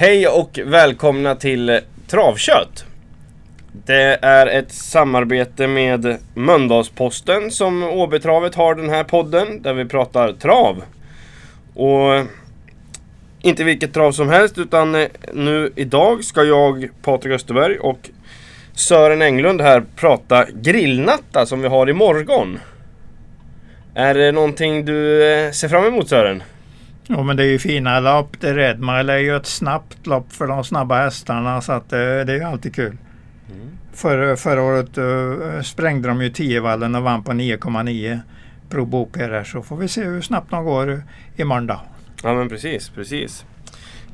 Hej och välkomna till Travkött. Det är ett samarbete med Mölndalsposten som Åbytravet har den här podden där vi pratar trav. Och inte vilket trav som helst utan eh, nu idag ska jag, Patrik Österberg och Sören Englund här prata grillnatta som vi har imorgon. Är det någonting du eh, ser fram emot Sören? Jo men det är ju fina lopp. Det Redmile är ju ett snabbt lopp för de snabba hästarna så att det, det är ju alltid kul. Mm. För, förra året uh, sprängde de ju 10-vallen och vann på 9,9 Pro Boper så får vi se hur snabbt de går imorgon då. Ja men precis, precis.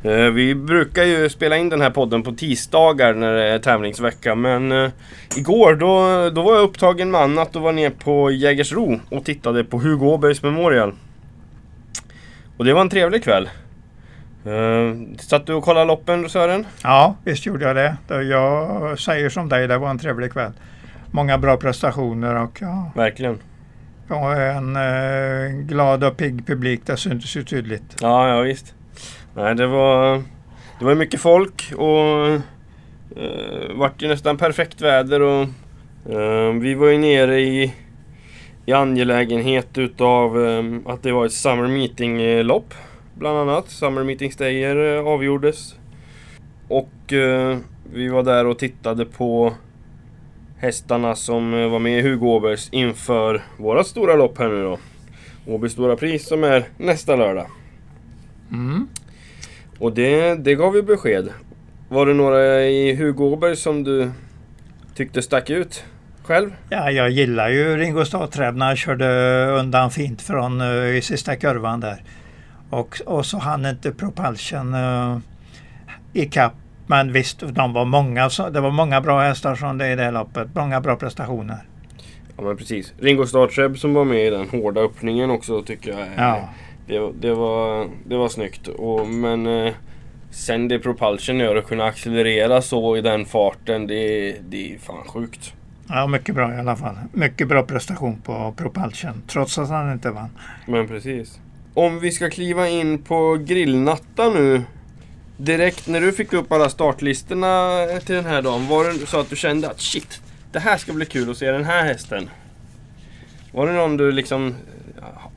Uh, vi brukar ju spela in den här podden på tisdagar när det är tävlingsvecka men uh, igår då, då var jag upptagen med annat och var ner på Jägersro och tittade på Hugo Åbergs Memorial. Och det var en trevlig kväll. Uh, satt du och kollade loppen Sören? Ja, visst gjorde jag det. Jag säger som dig, det var en trevlig kväll. Många bra prestationer och ja. Verkligen. Och en uh, glad och pigg publik, det syntes ju tydligt. Ja, ja visst. Nej, det var, det var mycket folk och uh, vart ju nästan perfekt väder och uh, vi var ju nere i i angelägenhet utav um, att det var ett Summer Meeting-lopp. Bland annat. Summer Meeting Stayer uh, avgjordes. Och uh, vi var där och tittade på hästarna som var med i Hugo Åbergs inför våra stora lopp här nu då. Åby Stora Pris som är nästa lördag. Mm. Och det, det gav ju besked. Var det några i Hugo Åberg som du tyckte stack ut? Själv? Ja, jag gillar ju Ringo Starr när han körde undan fint från uh, i sista kurvan där. Och, och så hann inte Propulsion uh, ikapp. Men visst, de var många, det var många bra hästar från det i det loppet. Många bra prestationer. Ja men precis. Ringo Starr som var med i den hårda öppningen också tycker jag. Ja. Det, det, var, det var snyggt. Och, men eh, sen det Propulsion gör att kunna accelerera så i den farten, det, det är fan sjukt. Ja, mycket bra i alla fall. Mycket bra prestation på Propulsion, trots att han inte vann. Men precis. Om vi ska kliva in på grillnatta nu. Direkt när du fick upp alla startlistorna till den här dagen, var det så att du kände att shit, det här ska bli kul att se den här hästen? Var det någon du liksom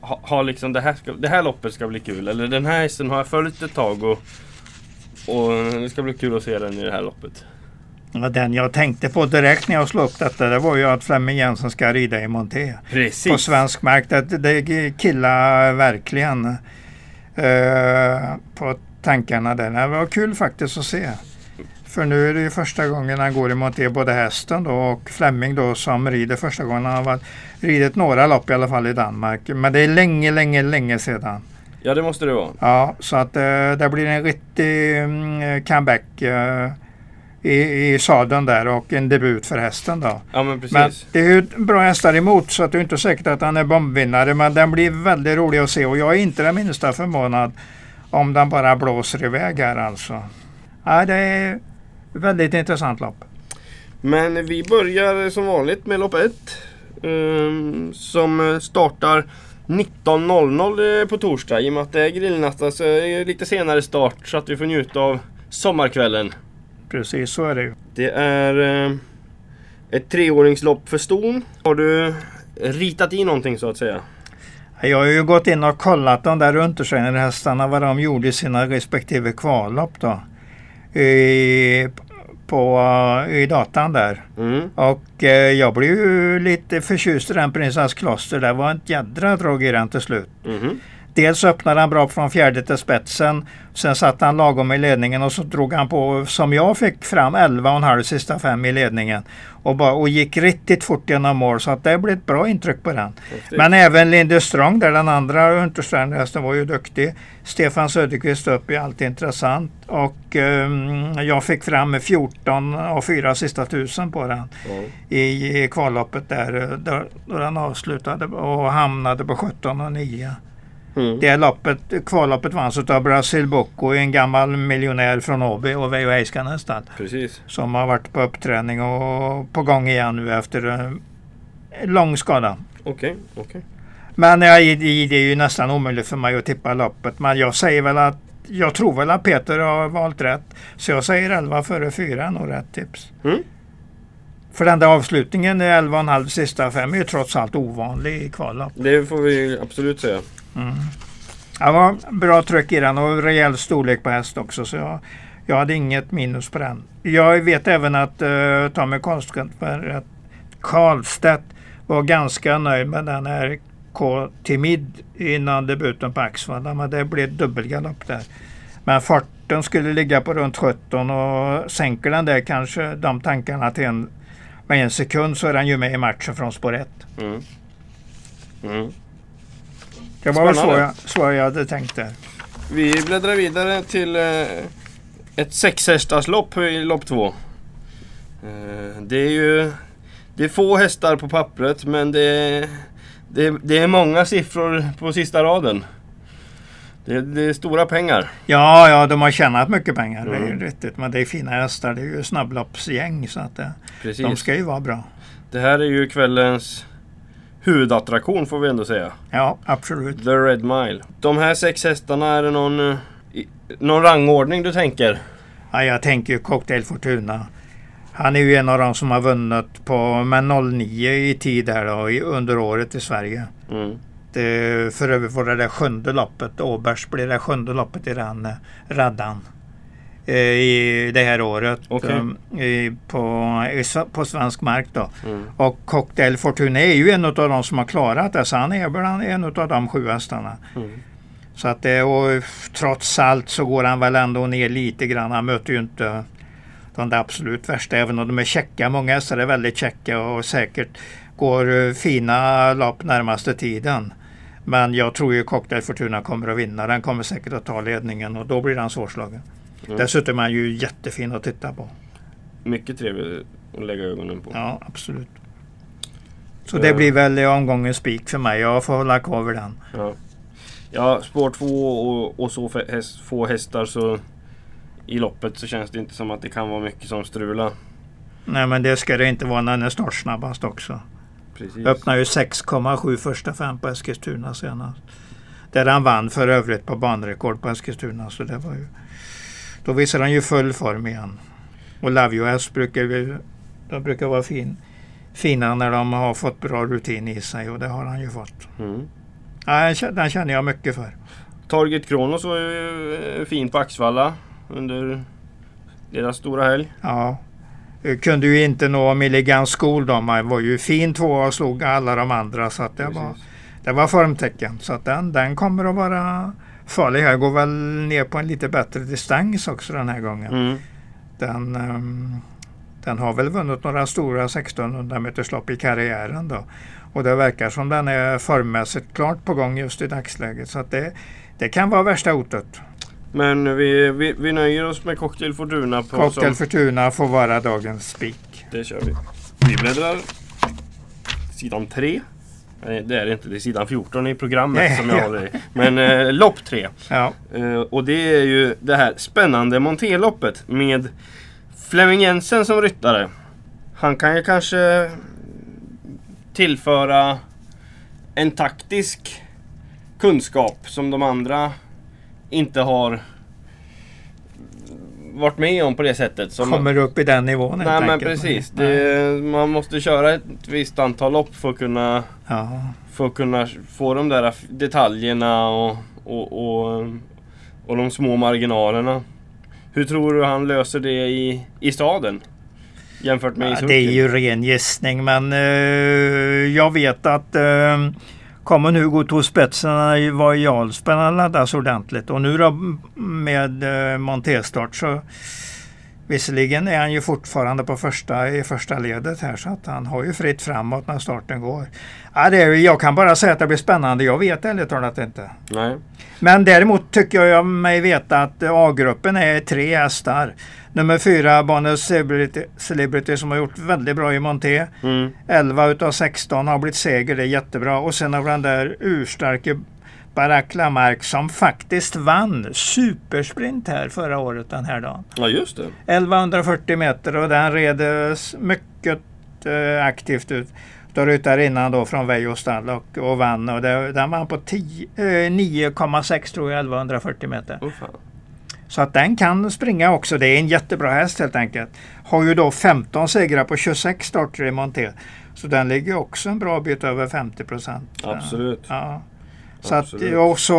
har ha liksom det här, ska, det här loppet ska bli kul? Eller den här hästen har jag följt ett tag och, och det ska bli kul att se den i det här loppet? Ja, den jag tänkte på direkt när jag slog upp detta det var ju att Flemming Jensen ska rida i Monté. Precis. På svensk mark. Det, det killar verkligen uh, på tankarna där. Det var kul faktiskt att se. För nu är det ju första gången han går i Monté, både hästen då och Flemming då som rider första gången. Han har ridit några lopp i alla fall i Danmark. Men det är länge, länge, länge sedan. Ja det måste det vara. Ja, så att uh, det blir en riktig um, comeback. Uh, i, i sadeln där och en debut för hästen då. Ja, men, precis. men det är ju bra hästar emot så att det är inte säkert att han är bombvinnare men den blir väldigt rolig att se och jag är inte den minsta förvånad om den bara blåser iväg här alltså. Ja, det är väldigt intressant lopp. Men vi börjar som vanligt med lopp 1. Um, som startar 19.00 på torsdag. I och med att det är grillnatta så är det lite senare start så att vi får njuta av sommarkvällen. Precis så är det ju. Det är eh, ett treåringslopp för ston. Har du ritat i någonting så att säga? Jag har ju gått in och kollat de där untersteinerhästarna vad de gjorde i sina respektive kvallopp då. I, på, i datan där. Mm. Och eh, jag blev ju lite förtjust i den prinsess kloster. Det var ett jädra drag i den till slut. Mm. Dels öppnade han bra från fjärde till spetsen. Sen satt han lagom i ledningen och så drog han på, som jag fick fram, 11,5 sista fem i ledningen. Och, bara, och gick riktigt fort genom mål så att det blev ett bra intryck på den. Men även Linde Strong där den andra Untersteinhästen var ju duktig. Stefan Söderqvist upp är alltid intressant. Och um, jag fick fram 14 och 4 sista tusen på den mm. i, i kvalloppet där, då, då den avslutade och hamnade på 17 och 9. Mm. Det loppet, kvalloppet vanns av Brasil Bocco, en gammal miljonär från Åby och Veijo Heiskanen Precis. Som har varit på uppträning och på gång igen nu efter en lång skada. Okej, okay. Okay. Men ja, det är ju nästan omöjligt för mig att tippa loppet. Men jag säger väl att jag tror väl att Peter har valt rätt. Så jag säger 11 före 4 är nog rätt tips. Mm. För den där avslutningen, 11,5 sista fem, är ju trots allt ovanlig i kvallopp. Det får vi absolut säga. Mm. Det var bra tryck i den och rejäl storlek på häst också. Så jag, jag hade inget minus på den. Jag vet även att uh, Tommy Karlstedt var ganska nöjd med den här K Timid innan debuten på Axvalla. Men det blev dubbelgalopp där. Men farten skulle ligga på runt 17 och sänker den där kanske de tankarna till en med en sekund så är den ju med i matchen från spår 1. Mm. Mm. Det var väl så jag, så jag hade tänkt där. Vi bläddrar vidare till eh, ett sexhästarslopp i lopp två. Eh, det är ju det är få hästar på pappret men det är, det, det är många siffror på sista raden. Det, det, är stora pengar. Ja, ja, de har tjänat mycket pengar. Mm. Det är ju mm. riktigt. Men det är fina hästar. Det är ju snabbloppsgäng. Så att det, de ska ju vara bra. Det här är ju kvällens huvudattraktion får vi ändå säga. Ja, absolut. The Red Mile. De här sex hästarna, är det någon, någon rangordning du tänker? Ja, jag tänker ju Cocktail Fortuna. Han är ju en av de som har vunnit på med 09 i tid här då, under året i Sverige. Mm. Det, för övrigt var det det sjunde loppet. Åbergs blir det sjunde loppet i den eh, raddan. Eh, I det här året. Okay. Um, i, på, i, på svensk mark då. Mm. Och Cocktail Fortuna är ju en av de som har klarat det. Så han är bland en av de sju hästarna. Mm. Så att det, och trots allt så går han väl ändå ner lite grann. Han möter ju inte de absolut värsta. Även om de är checka. Många hästar är väldigt checka och säkert går eh, fina lopp närmaste tiden. Men jag tror ju Cocktail Fortuna kommer att vinna. Den kommer säkert att ta ledningen och då blir den svårslagen. Mm. Dessutom är han ju jättefin att titta på. Mycket trevlig att lägga ögonen på. Ja, absolut. Så det blir väl omgången spik för mig. Jag får hålla kvar vid den. Ja, ja spår två och, och så häst, få hästar så i loppet så känns det inte som att det kan vara mycket som strular. Nej men det ska det inte vara när den är startsnabbast också. Precis. Öppnar ju 6,7 första fem på Eskilstuna senast. Där han vann för övrigt på banrekord på Eskilstuna. Så det var ju, då visar han ju full form igen. Och Love US brukar, ju, de brukar vara fin, fina när de har fått bra rutin i sig och det har han ju fått. Mm. Ja, den känner jag mycket för. Target Kronos var ju eh, fin på Axvalla under deras stora helg. Ja, kunde ju inte nå Milligan School. Man var ju fin tvåa och slog alla de andra. Så att det, var, det var formtecken. Så att den, den kommer att vara farlig. Jag går väl ner på en lite bättre distans också den här gången. Mm. Den, um, den har väl vunnit några stora 1600 meterslopp i karriären då. Och det verkar som den är formmässigt klart på gång just i dagsläget. Så att det, det kan vara värsta hotet. Men vi, vi, vi nöjer oss med Cocktail Fortuna. På Cocktail som... Fortuna får vara dagens spik. Det kör vi. Vi bläddrar sidan 3. Nej, det är det inte. Det är sidan 14 i programmet som jag håller i. Men eh, lopp 3. Ja. Eh, och det är ju det här spännande Monteloppet med Flemming Jensen som ryttare. Han kan ju kanske tillföra en taktisk kunskap som de andra inte har varit med om på det sättet. Som Kommer upp i den nivån Nej men precis. Det, man måste köra ett visst antal lopp för att kunna, ja. för att kunna få de där detaljerna och, och, och, och de små marginalerna. Hur tror du han löser det i, i staden? Jämfört med ja, Det är ju ren gissning men uh, jag vet att uh, kommer nu gå till spetsen var vad Jarlsberg laddas ordentligt. Och nu då med eh, så Visserligen är han ju fortfarande på första, i första ledet här så att han har ju fritt framåt när starten går. Ja, det är, jag kan bara säga att det blir spännande. Jag vet ärligt talat inte. Nej. Men däremot tycker jag mig veta att A-gruppen är tre hästar. Nummer fyra, Bonus Celebrity, Celebrity som har gjort väldigt bra i Monté. Mm. 11 utav 16 har blivit seger, det är jättebra. Och sen har vi den där urstarke Barack Lamarck som faktiskt vann supersprint här förra året den här dagen. Ja just det. 1140 meter och den red mycket eh, aktivt ut. Då ryttarinnan då från stall och, och vann och det, den vann på 9,6 tror jag 1140 meter. Oh, Så att den kan springa också. Det är en jättebra häst helt enkelt. Har ju då 15 segrar på 26 starter i monté. Så den ligger också en bra bit över 50 procent. Absolut. Ja. Så Absolut. att, och så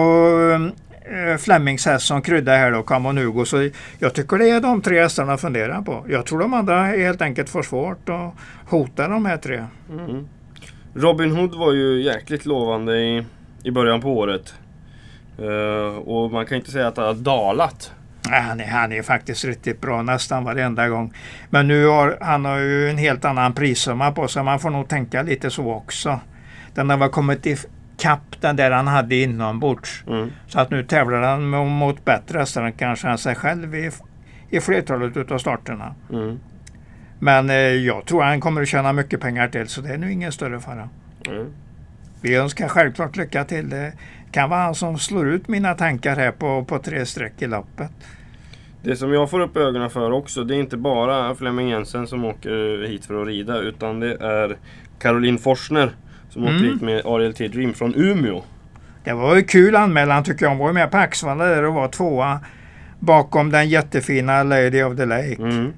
äh, Flemings häst som krydda här då, Camonugo. Så jag tycker det är de tre hästarna att fundera på. Jag tror de andra helt enkelt får svårt att hota de här tre. Mm. Robin Hood var ju jäkligt lovande i, i början på året. Uh, och man kan inte säga att han har dalat. Nej, han, är, han är faktiskt riktigt bra nästan varenda gång. Men nu har han har ju en helt annan prissumma på sig. Man får nog tänka lite så också. Den har väl kommit kapp den där han hade inombords. Mm. Så att nu tävlar han mot bättre hästar än kanske han sig själv i, i flertalet utav starterna. Mm. Men eh, jag tror han kommer att tjäna mycket pengar till så det är nu ingen större fara. Mm. Vi önskar självklart lycka till. Det kan vara han som slår ut mina tankar här på, på tre streck i loppet. Det som jag får upp ögonen för också, det är inte bara Flemming Jensen som åker hit för att rida utan det är Caroline Forsner som mm. hit med Ariel T Dream från Umeå. Det var ju kul anmälan tycker jag. Hon var ju med på Axvalla där och var tvåa bakom den jättefina Lady of the Lake. Mm.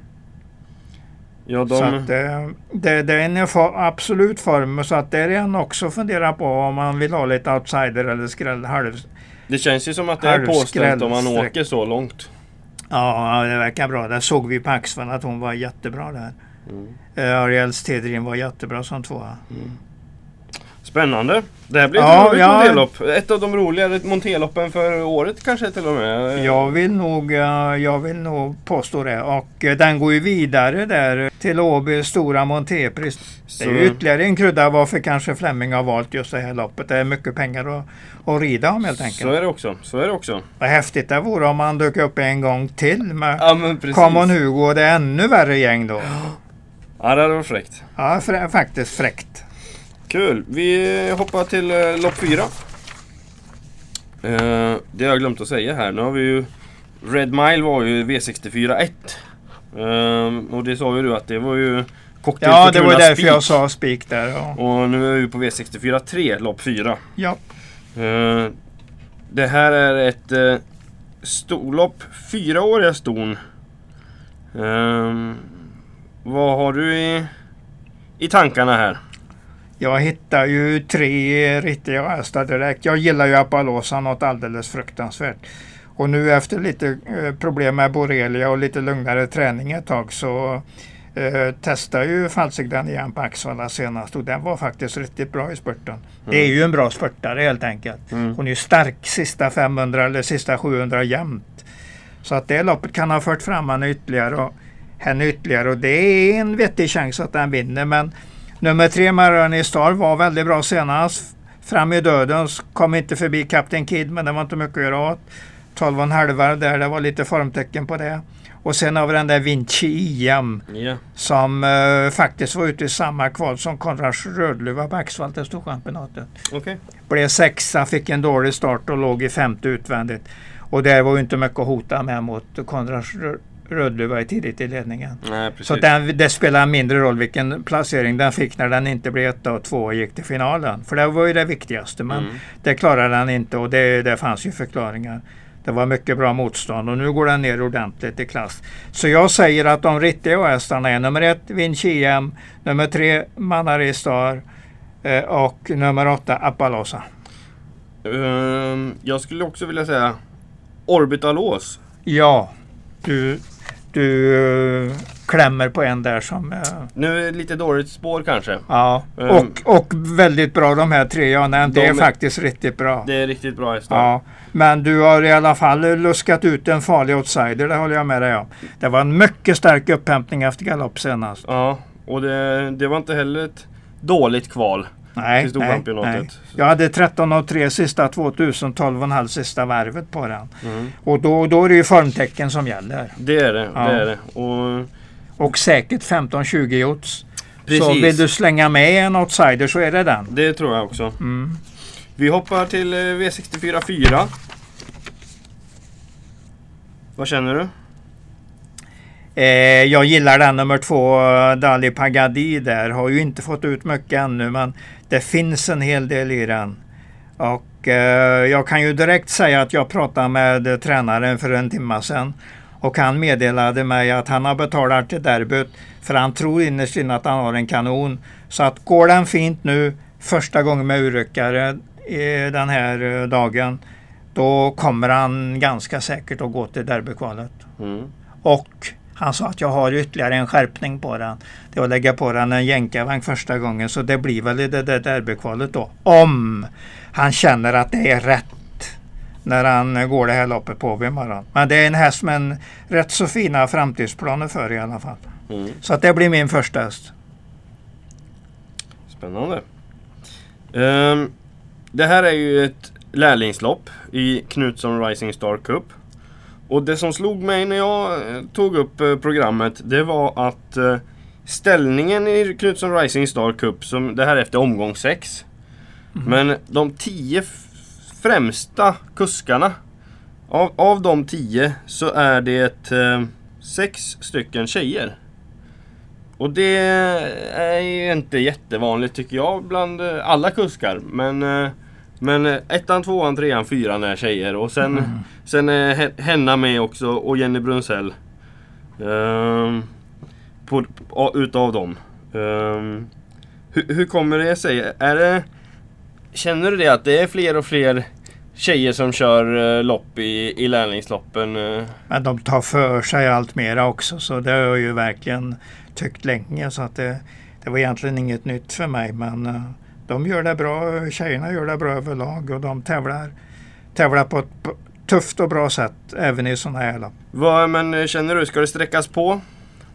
Ja, de... Så att, det, det, det är en absolut form så att det är en också fundera på om man vill ha lite outsider eller skräll halv. Det känns ju som att det är påställt om man åker så långt. Ja, det verkar bra. Där såg vi på Axvall att hon var jättebra där. Mm. Uh, Ariels Tedrin var jättebra som tvåa. Mm. Spännande! Det här blir ett ja, roligt ja. monterlopp. Ett av de roligare monterloppen för året kanske till och med. Jag vill nog, jag vill nog påstå det. Och eh, den går ju vidare där till Åby stora montépris. Det är ytterligare en krydda varför kanske Flemming har valt just det här loppet. Det är mycket pengar att, att rida om helt enkelt. Så är det också. Så är det också. Vad häftigt det vore om man dök upp en gång till med ja, Common Hugo och det är ännu värre gäng då. Ja, det hade varit fräckt. Ja, faktiskt fräckt. Kul! Vi hoppar till eh, lopp fyra. Eh, det har jag glömt att säga här. Nu har vi ju Red Mile var ju V64 1. Eh, och det sa ju du att det var ju Cocktail Ja, det var därför speak. jag sa spik där. Ja. Och nu är vi på V64 3, lopp 4. Ja. Eh, det här är ett eh, storlopp. Fyraåriga ston. Eh, vad har du i, i tankarna här? Jag hittar ju tre riktiga hästar direkt. Jag gillar ju Apalosa något alldeles fruktansvärt. Och nu efter lite eh, problem med borrelia och lite lugnare träning ett tag så eh, testade ju Falsigden igen på Axvalla senast och den var faktiskt riktigt bra i spurten. Mm. Det är ju en bra spurtare helt enkelt. Mm. Hon är ju stark sista 500 eller sista 700 jämnt. Så att det loppet kan ha fört fram henne ytterligare och henne ytterligare och det är en vettig chans att den vinner men Nummer tre, Maroni Star, var väldigt bra senast. Fram i döden, kom inte förbi Captain Kid, men det var inte mycket att göra åt. 12,5 där, det var lite formtecken på det. Och sen har vi den där Vinci IM yeah. som uh, faktiskt var ute i samma kval som Konrads Rödluva på Axvall till Storchampionatet. Okay. Blev sexa, fick en dålig start och låg i femte utvändigt. Och där var ju inte mycket att hota med mot Konrads Rödluva tidigt i ledningen. Nej, så den, det spelar mindre roll vilken placering den fick när den inte blev etta och två och gick till finalen. För det var ju det viktigaste. Men mm. det klarade den inte och det, det fanns ju förklaringar. Det var mycket bra motstånd och nu går den ner ordentligt i klass. Så jag säger att de riktiga hästarna är nummer ett Vinci M, nummer tre Manari Star eh, och nummer åtta Appalosa. Um, jag skulle också vilja säga Orbitalås. Ja, du du uh, klämmer på en där som... Uh, nu är det lite dåligt spår kanske. Ja, um, och, och väldigt bra de här tre jag nämnt. De det är faktiskt riktigt bra. Det är riktigt bra hästar. Ja, men du har i alla fall luskat ut en farlig outsider, det håller jag med dig om. Det var en mycket stark upphämtning efter galopp senast. Ja, och det, det var inte heller ett dåligt kval. Nej, nej, nej. Jag hade 13 och 3 sista 2000, 12,5 sista varvet på den. Mm. Och då, då är det ju formtecken som gäller. Det är det. Ja. det, är det. Och, och säkert 15-20 jots. Så vill du slänga med en outsider så är det den. Det tror jag också. Mm. Vi hoppar till eh, V64 4. Vad känner du? Eh, jag gillar den nummer två, Dali Pagadi där. Har ju inte fått ut mycket ännu men det finns en hel del i den. Och eh, jag kan ju direkt säga att jag pratade med tränaren för en timme sedan. Och han meddelade mig att han har betalat till derbyt för han tror innerst inne att han har en kanon. Så att går den fint nu första gången med urryckare den här eh, dagen då kommer han ganska säkert att gå till derbykvalet. Mm. Och han sa att jag har ytterligare en skärpning på den. Det är att lägga på den en jänkarvagn första gången så det blir väl i det där derbykvalet då. Om han känner att det är rätt när han går det här loppet på imorgon. Men det är en häst med en rätt så fina framtidsplaner för i alla fall. Mm. Så att det blir min första häst. Spännande. Um, det här är ju ett lärlingslopp i Knutsson Rising Star Cup. Och det som slog mig när jag eh, tog upp eh, programmet det var att eh, ställningen i Knutsson Rising Star Cup, som det här är efter omgång 6. Mm. Men de tio främsta kuskarna av, av de tio så är det eh, sex stycken tjejer. Och det är ju inte jättevanligt tycker jag bland alla kuskar. Men men eh, ettan, tvåan, trean, fyran är tjejer och sen, mm. sen är Henna med också och Jenny Brunsell. Um, på, utav dem. Um, hur, hur, kommer det sig? Är det, känner du det att det är fler och fler tjejer som kör uh, lopp i, i lärlingsloppen? Men de tar för sig allt mera också så det har jag ju verkligen tyckt länge så att det, det var egentligen inget nytt för mig men de gör det bra, tjejerna gör det bra överlag och de tävlar, tävlar på ett tufft och bra sätt även i sådana här lopp. Vad, men eh, känner du, ska det sträckas på?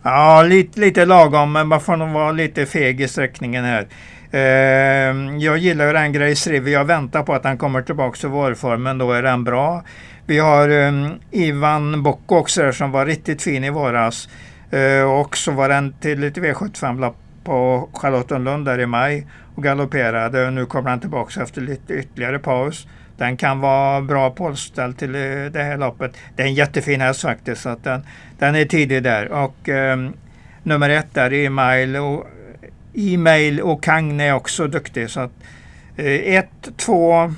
Ja, lite, lite lagom men man får nog vara lite feg i sträckningen här. Eh, jag gillar den Grace River. Jag väntar på att han kommer tillbaka till vårformen. Då är den bra. Vi har eh, Ivan Bocco också där som var riktigt fin i våras. Eh, och så var den till ett V75-lopp på Charlottenlund där i maj och galopperade. Nu kommer han tillbaka efter lite ytterligare paus. Den kan vara bra polställd till eh, det här loppet. Det är en jättefin häst faktiskt. Så att den, den är tidig där. Och um, nummer ett där, e-mail och, e-mail och Kang är också duktig. Så att, eh, ett, två,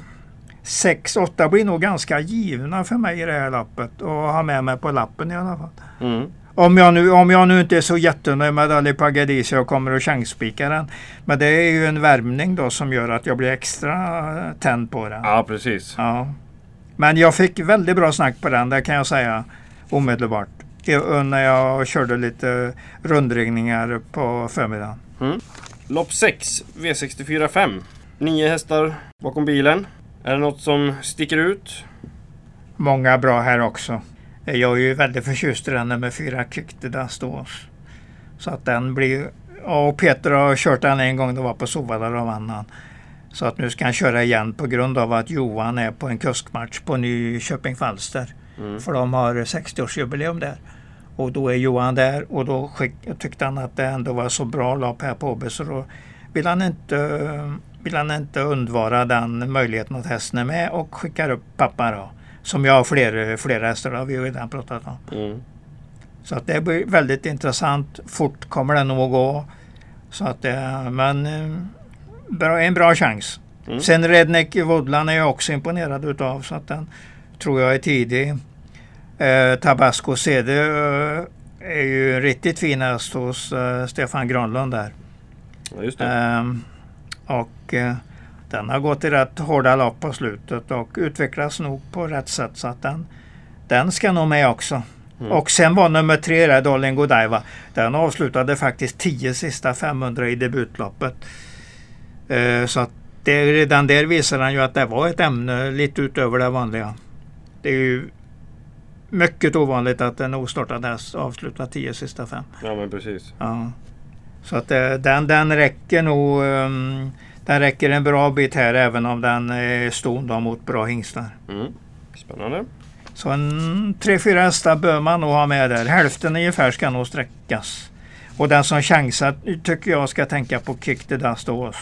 sex, åtta blir nog ganska givna för mig i det här loppet. Och ha med mig på lappen i alla fall. Mm. Om jag, nu, om jag nu inte är så jättenöjd med Ali Pagadis jag kommer att chansspika den. Men det är ju en värmning då som gör att jag blir extra tänd på den. Ja, precis. Ja. Men jag fick väldigt bra snack på den, det kan jag säga omedelbart. När jag körde lite rundringningar på förmiddagen. Mm. Lopp 6, V64 5. Nio hästar bakom bilen. Är det något som sticker ut? Många bra här också. Jag är ju väldigt förtjust i den nummer fyra, Kykte Stås. Så att den blir... och Peter har kört den en gång, det var på Sovalla och vann han. Så att nu ska han köra igen på grund av att Johan är på en kuskmatch på Nyköping Falster. Mm. För de har 60-årsjubileum där. Och då är Johan där och då tyckte han att det ändå var så bra lopp här på Åby så då vill han inte, vill han inte undvara den möjligheten att hästen är med och skickar upp pappa då. Som jag har fler, flera hästar, har vi redan pratat om. Mm. Så att det blir väldigt intressant. Fort kommer det nog att gå. Så att det, men eh, bra, en bra chans. Mm. Sen Redneck Woodland är jag också imponerad utav så att den tror jag är tidig. Eh, Tabasco CD eh, är ju riktigt fin hos eh, Stefan Granlund där. Ja, just det. Ehm, och eh, den har gått i rätt hårda lopp på slutet och utvecklas nog på rätt sätt så att den, den ska nog med också. Mm. Och sen var nummer tre där, Darling Godiva. Den avslutade faktiskt 10 sista 500 i debutloppet. Eh, så att det, redan där visar han ju att det var ett ämne lite utöver det vanliga. Det är ju mycket ovanligt att en ostartad häst avslutar 10 sista fem. Ja men precis. Ja. Så att eh, den, den räcker nog um, den räcker en bra bit här även om den är ston mot bra hingstar. Mm. Spännande. Så en tre, fyra hästar bör man nog ha med där. Hälften ungefär ska nog sträckas. Och den som chansar tycker jag ska tänka på Kick the Dust Ås.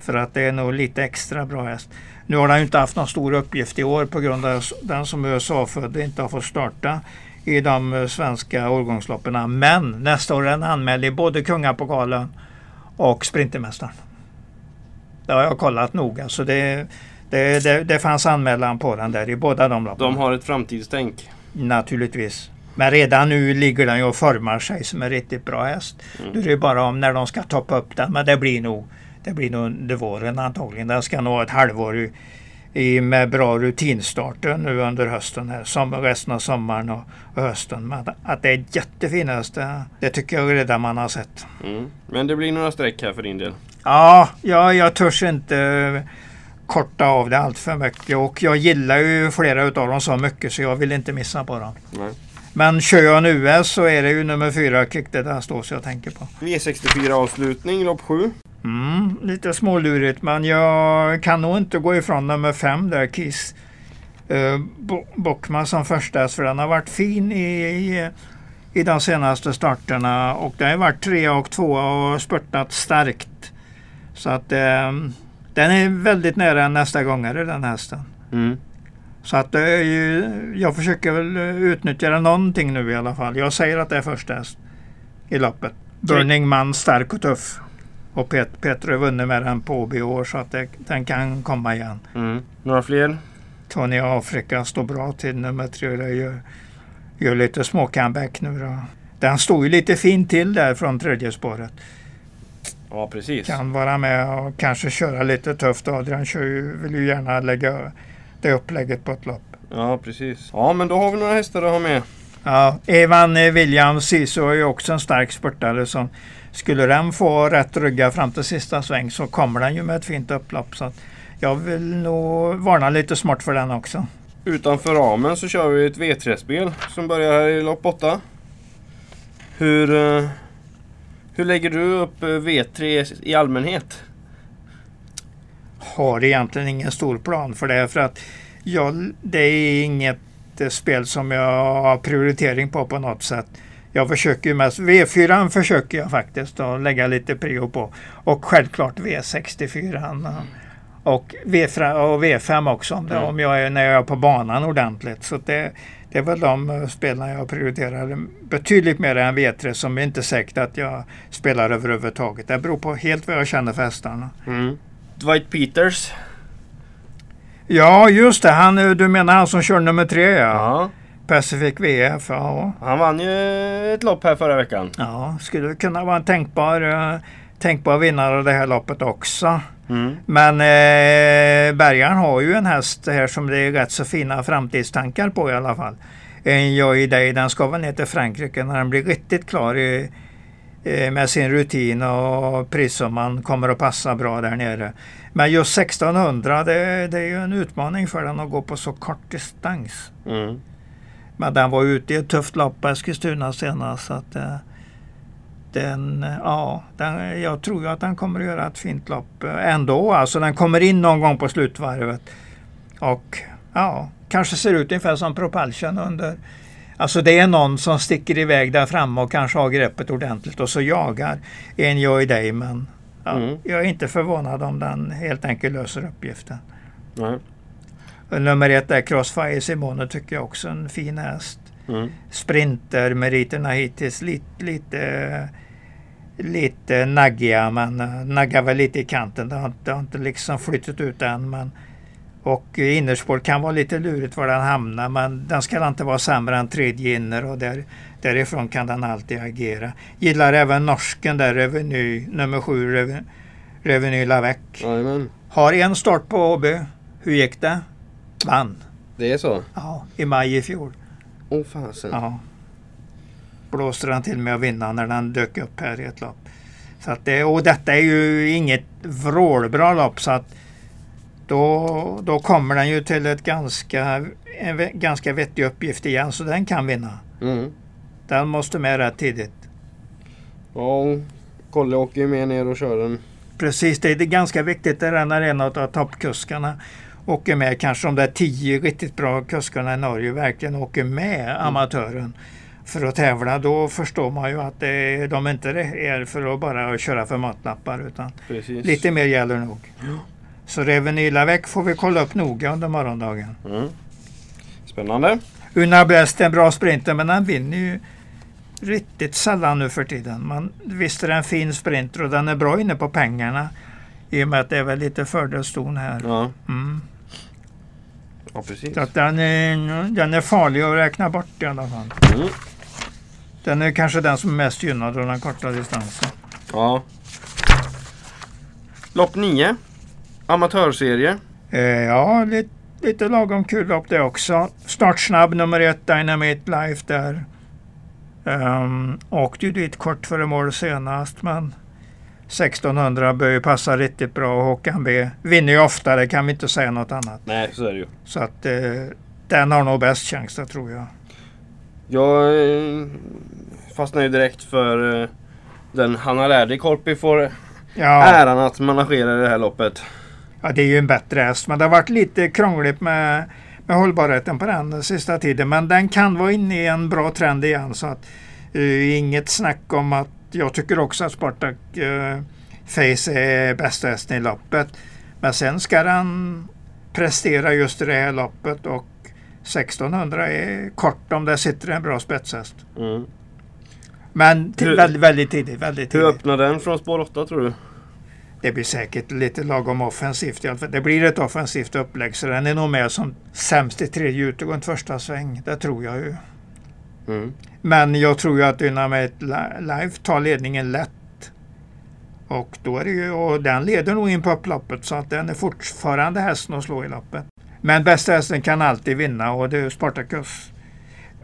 För att det är nog lite extra bra häst. Nu har den inte haft någon stor uppgift i år på grund av den som USA-född inte har fått starta i de svenska årgångsloppen. Men nästa år är den anmäld i både Kungapokalen och Sprintermästaren. Det har jag kollat noga så det, Det, det, det fanns anmälan på den där i båda de loppen. De har ett framtidstänk. Naturligtvis. Men redan nu ligger den ju och formar sig som en riktigt bra häst. Mm. Nu är det bara om när de ska toppa upp den. Men det blir nog, det blir nog under våren antagligen. Den ska nog ha ett halvår i, i, med bra rutinstarter nu under hösten. Här, som resten av sommaren och, och hösten. Men att det är jättefin häst, det, det, tycker jag redan man har sett. Mm. Men det blir några streck här för din del? Ja, ja jag törs inte korta av det allt för mycket. Och jag gillar ju flera utav dem så mycket så jag vill inte missa på dem. Nej. Men kör jag en US så är det ju nummer fyra Kick det där står så jag tänker på. V64 avslutning, lopp 7. Mm, lite smålurigt men jag kan nog inte gå ifrån nummer 5 där Kiss. Uh, Bockma som första för den har varit fin i, i, i de senaste starterna och det har varit tre och två och spurtat starkt. Så att uh, den är väldigt nära nästa gångare den hästen. Mm. Så att det är ju, jag försöker väl utnyttja någonting nu i alla fall. Jag säger att det är första häst i loppet. Burning Man stark och tuff. Och Pet, Peter har vunnit med den på Åby år så att det, den kan komma igen. Mm. Några fler? Tony Afrika står bra till nummer tre. Det gör, gör lite små comeback nu då. Den stod ju lite fint till där från tredje spåret. Ja precis. Kan vara med och kanske köra lite tufft. Adrian kör ju, vill ju gärna lägga det upplägget på ett lopp. Ja precis. Ja men då har vi några hästar att ha med. Ja, Evan Williams Sisu är ju också en stark spurtare som skulle den få rätt rygga fram till sista sväng så kommer den ju med ett fint upplopp. Så jag vill nog varna lite smart för den också. Utanför ramen så kör vi ett V3-spel som börjar här i lopp 8. Hur, eh, hur lägger du upp eh, V3 i allmänhet? Har egentligen ingen stor plan för det för att jag, det är inget eh, spel som jag har prioritering på på något sätt. Jag försöker ju mest, V4 försöker jag faktiskt att lägga lite prio på. Och självklart V64. Mm. Och, V5, och V5 också om, det, mm. om jag är, när jag är på banan ordentligt. Så det, det väl de eh, spelarna jag prioriterar betydligt mer än V3 som inte säkert att jag spelar överhuvudtaget. Det beror på helt vad jag känner för hästarna. Mm. Dwight Peters? Ja just det, han, du menar han som kör nummer tre ja. ja. Pacific VF, ja. Han vann ju ett lopp här förra veckan. Ja, skulle kunna vara en tänkbar, uh, tänkbar vinnare av det här loppet också. Mm. Men eh, Bergaren har ju en häst här som det är rätt så fina framtidstankar på i alla fall. En Joy Day, den ska väl ner till Frankrike när den blir riktigt klar i, eh, med sin rutin och prissumman kommer att passa bra där nere. Men just 1600 det, det är ju en utmaning för den att gå på så kort distans. Mm. Men den var ute i ett tufft lopp på Eskilstuna senast. Så att, eh, den, ja, den, jag tror ju att den kommer att göra ett fint lopp ändå. Alltså den kommer in någon gång på slutvarvet. Och ja, kanske ser ut ungefär som Propulsion under Alltså det är någon som sticker iväg där framme och kanske har greppet ordentligt och så jagar en Joy Day. Men ja, mm. jag är inte förvånad om den helt enkelt löser uppgiften. Mm. Nummer ett är Crossfire Simone tycker jag också en fin häst. Mm. Sprintermeriterna hittills lite, lite, lite naggiga men uh, naggar väl lite i kanten. Det har, det har inte liksom flyttat ut än. Men, och innerspår kan vara lite lurigt var den hamnar men den ska inte vara sämre än tredje inner och där, därifrån kan den alltid agera. Gillar även norsken där, Reveny, nummer sju, Reveny, Reveny Lavec. Har en start på Åby. Hur gick det? Vann. Det är så? Ja, i maj i fjol. Åh oh, fasen. Ja. Blåste den till med att vinna när den dök upp här i ett lopp. Så att det, och detta är ju inget vrålbra lopp så att då, då kommer den ju till ett ganska, en ganska vettig uppgift igen så den kan vinna. Mm. Den måste med rätt tidigt. Ja, Kolle åker ju med ner och kör den. Precis, det är ganska viktigt. Det är en av toppkuskarna åker med. Kanske de där tio riktigt bra kuskarna i Norge verkligen åker med mm. amatören för att tävla. Då förstår man ju att det, de inte är för att bara köra för matlappar utan Precis. lite mer gäller nog. Ja. Så Revenila väck får vi kolla upp noga under morgondagen. Mm. Spännande. Una Best är en bra sprinter men han vinner ju riktigt sällan nu för tiden. Man, visst är det en fin sprinter och den är bra inne på pengarna. I och med att det är väl lite fördelston här. Ja. Mm. Ja, precis. Så att den, är, den är farlig att räkna bort i alla fall. Mm. Den är kanske den som är mest gynnad av den korta distansen. Ja. Lopp 9. Amatörserie. Eh, ja, lite, lite lagom kul lopp det också. Startsnabb nummer ett, Dynamite Life där. Um, åkte ju dit kort före mål senast men 1600 bör ju passa riktigt bra och Håkan B vinner ju ofta, det kan vi inte säga något annat. Nej, så är det ju. Så att eh, den har nog bäst chans tror jag. Jag fastnade ju direkt för eh, den Hanna Lärdi Korpi får Ja, äran att managera det här loppet. ja, det är ju en bättre häst men det har varit lite krångligt med, med hållbarheten på den sista tiden. Men den kan vara inne i en bra trend igen så att eh, inget snack om att jag tycker också att Spartak eh, Face är bästa hästen i loppet. Men sen ska den prestera just i det här loppet och 1600 är kort om det sitter en bra spetshäst. Mm. Men Hur- väldigt, väldigt tidigt. Väldigt Hur tidigt. öppnar den från spår 8 tror du? Det blir säkert lite lagom offensivt. Det blir ett offensivt upplägg så den är nog med som sämst i tredje utegående första sväng. Det tror jag ju. Mm. Men jag tror ju att Dynamite Li- Life tar ledningen lätt. Och, då är det ju, och den leder nog in på upploppet så att den är fortfarande hästen att slå i loppet. Men bästa hästen kan alltid vinna och det är Spartacus.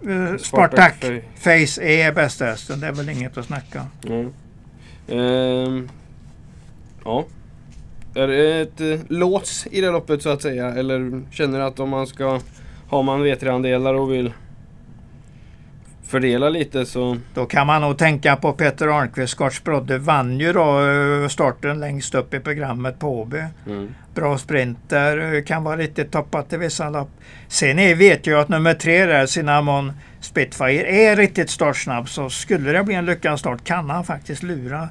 Eh, Spartak Fa- Face är bästa hästen. Det är väl inget att snacka om. Mm. Ehm, ja. Är det ett eh, lås i det loppet så att säga? Eller känner du att om man ska... Har man V3-andelar och vill fördela lite så... Då kan man nog tänka på Peter Arnqvist. Scotch Brodde vann ju då eh, starten längst upp i programmet på Åby. Mm. Bra sprinter, eh, kan vara riktigt toppat i vissa lopp. Sen vet jag att nummer tre där, Cinnamon Spitfire, är riktigt startsnabb. Så skulle det bli en lyckad start kan han faktiskt lura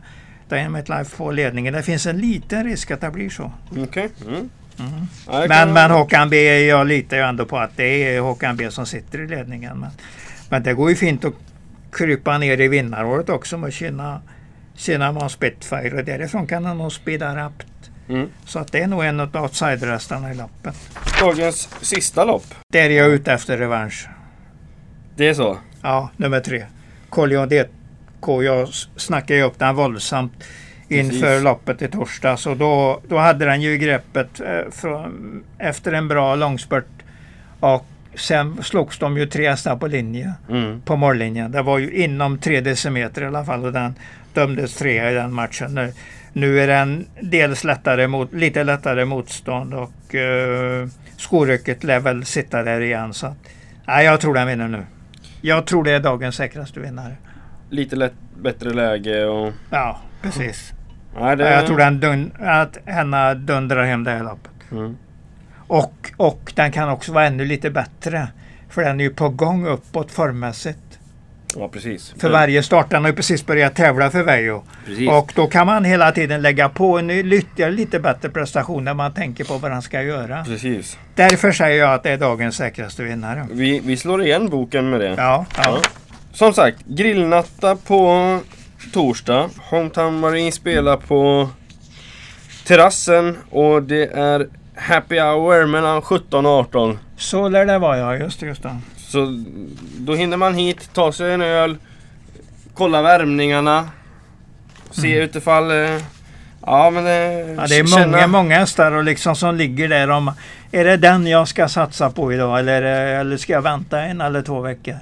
Dynamite Life på ledningen. Det finns en liten risk att det blir så. Okej. Mm. Mm. Men, men Håkan B, jag litar ju ändå på att det är Håkan B som sitter i ledningen. Men, men det går ju fint att krypa ner i vinnaråret också med sina Cinnamon Spitfire och därifrån kan han nog speeda rappt. Mm. Så att det är nog en av outsiderhästarna i loppet. Dagens sista lopp. Där är jag ute efter revansch. Det är så? Ja, nummer tre. Collion DK. Jag snackade ju upp den våldsamt inför Precis. loppet i torsdags. Och då, då hade den ju greppet eh, från, efter en bra långspurt. Och sen slogs de ju tre hästar på linje. Mm. På mållinjen. Det var ju inom tre decimeter i alla fall. Och den dömdes trea i den matchen. Nu, nu är den dels lättare mot, lite lättare motstånd och uh, skorycket lär väl sitta där igen. Så att, nej, jag tror den vinner nu. Jag tror det är dagens säkraste vinnare. Lite lätt, bättre läge och... Ja, precis. Nej, det... Ja, Jag tror den dun, att henne dundrar hem det här loppet. Mm. Och, och den kan också vara ännu lite bättre. För den är ju på gång uppåt formmässigt. Ja, precis. För varje start. Den har ju precis börjat tävla för Vejo. Och då kan man hela tiden lägga på en ytterligare lite bättre prestation när man tänker på vad han ska göra. Precis. Därför säger jag att det är dagens säkraste vinnare. Vi, vi slår igen boken med det. Ja, ja. Ja. Som sagt, grillnatta på torsdag. Hometown Marine spelar på terrassen och det är happy hour mellan 17 och 18. Så lär det vara ja, just det. Just det. Så då hinner man hit, ta sig en öl, kolla värmningarna, se Mm. utifall... eh, Ja men... eh, Ja, det är känna- många, många hästar och liksom som ligger där om Är det den jag ska satsa på idag eller, eh, eller ska jag vänta en eller två veckor?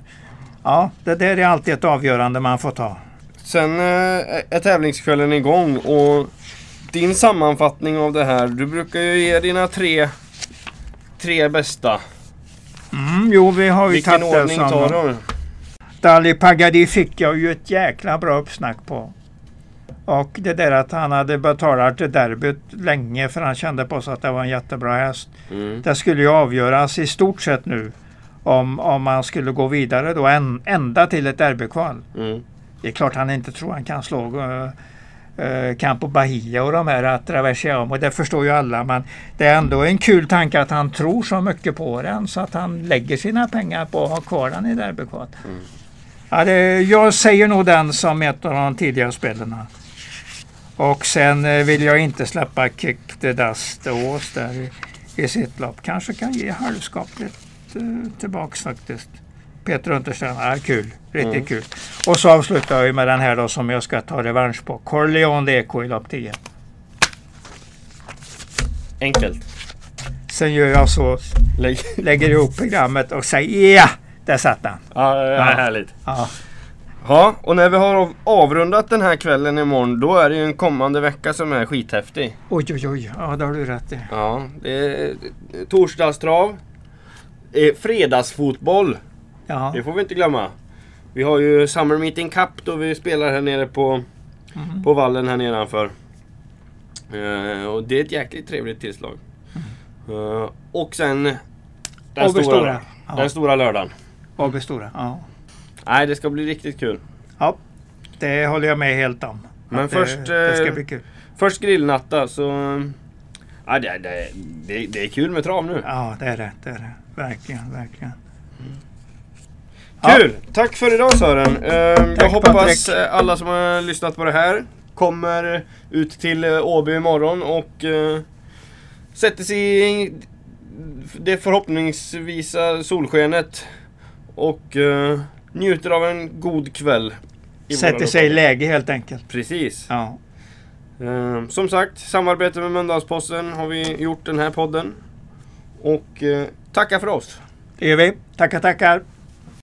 Ja, det där är alltid ett avgörande man får ta. Sen är tävlingskvällen igång och din sammanfattning av det här. Du brukar ju ge dina tre, tre bästa. Mm, jo, vi har ju Vilken tagit det ordning tar som... du? Dali Pagadi fick jag ju ett jäkla bra uppsnack på. Och det där att han hade betalat till derbyt länge för han kände på sig att det var en jättebra häst. Mm. Det skulle ju avgöras i stort sett nu om, om man skulle gå vidare då en, ända till ett derbykval. Mm. Det är klart han inte tror han kan slå uh, Campo Bahia och de här Attraversiamo. Det förstår ju alla men det är ändå en kul tanke att han tror så mycket på den så att han lägger sina pengar på att ha kvar den i derbykval. Mm. Ja, det, jag säger nog den som ett av de tidigare spelarna. Och sen eh, vill jag inte släppa Kick the Dust Ås där i, i sitt lopp. Kanske kan ge halvskapligt uh, tillbaks faktiskt. Peter Untersteiner, ja, kul. Riktigt mm. kul. Och så avslutar vi med den här då som jag ska ta revansch på. Corleone Eco i lopp 10. Enkelt. Sen gör jag så. Lägg. Lägger ihop programmet och säger ja! Där satt den. Ja, ja, härligt. Ja. Ja, och när vi har avrundat den här kvällen imorgon då är det ju en kommande vecka som är skithäftig. Oj, oj, oj. Ja, det har du rätt i. Ja, det är torsdagstrav. Fredagsfotboll. Ja. Det får vi inte glömma. Vi har ju Summer Meeting Cup då vi spelar här nere på, mm. på vallen här nedanför. Uh, och det är ett jäkligt trevligt tillslag. Mm. Uh, och sen den, stora, stora. Ja. den stora lördagen. AB Stora, ja. Nej, det ska bli riktigt kul. Ja, det håller jag med helt om. Men först, det, det ska bli kul. först grillnatta så... Ja, det, det, det, det är kul med trav nu. Ja, det är det. Det är det. Verkligen, verkligen. Kul! Ja. Tack för idag Sören. Uh, jag hoppas Patrik. alla som har lyssnat på det här kommer ut till eh, Åby imorgon och uh, sätter sig i det förhoppningsvisa solskenet och uh, njuter av en god kväll. Sätter sig i läge helt enkelt. Precis. Ja. Uh, som sagt, samarbete med Mölndalsposten har vi gjort den här podden. Och uh, tackar för oss. Det gör vi. Tackar, tackar.